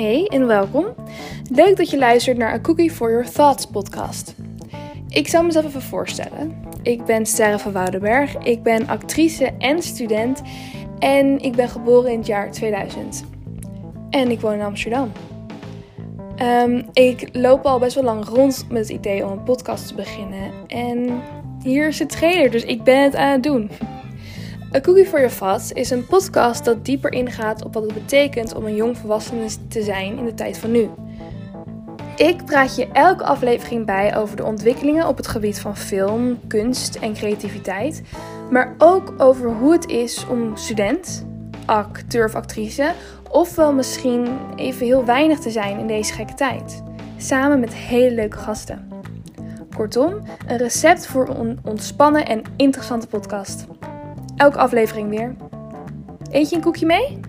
Hey en welkom. Leuk dat je luistert naar A Cookie for Your Thoughts podcast. Ik zal mezelf even voorstellen. Ik ben Sterre van Woudenberg. Ik ben actrice en student. En ik ben geboren in het jaar 2000. En ik woon in Amsterdam. Ehm, ik loop al best wel lang rond met het idee om een podcast te beginnen. En hier is de trailer, dus ik ben het aan het doen. A Cookie for Your Thoughts is een podcast dat dieper ingaat op wat het betekent om een jong volwassene te zijn in de tijd van nu. Ik praat je elke aflevering bij over de ontwikkelingen op het gebied van film, kunst en creativiteit, maar ook over hoe het is om student, acteur of actrice, ofwel misschien even heel weinig te zijn in deze gekke tijd, samen met hele leuke gasten. Kortom, een recept voor een ontspannen en interessante podcast. Elke aflevering weer. Eet je een koekje mee?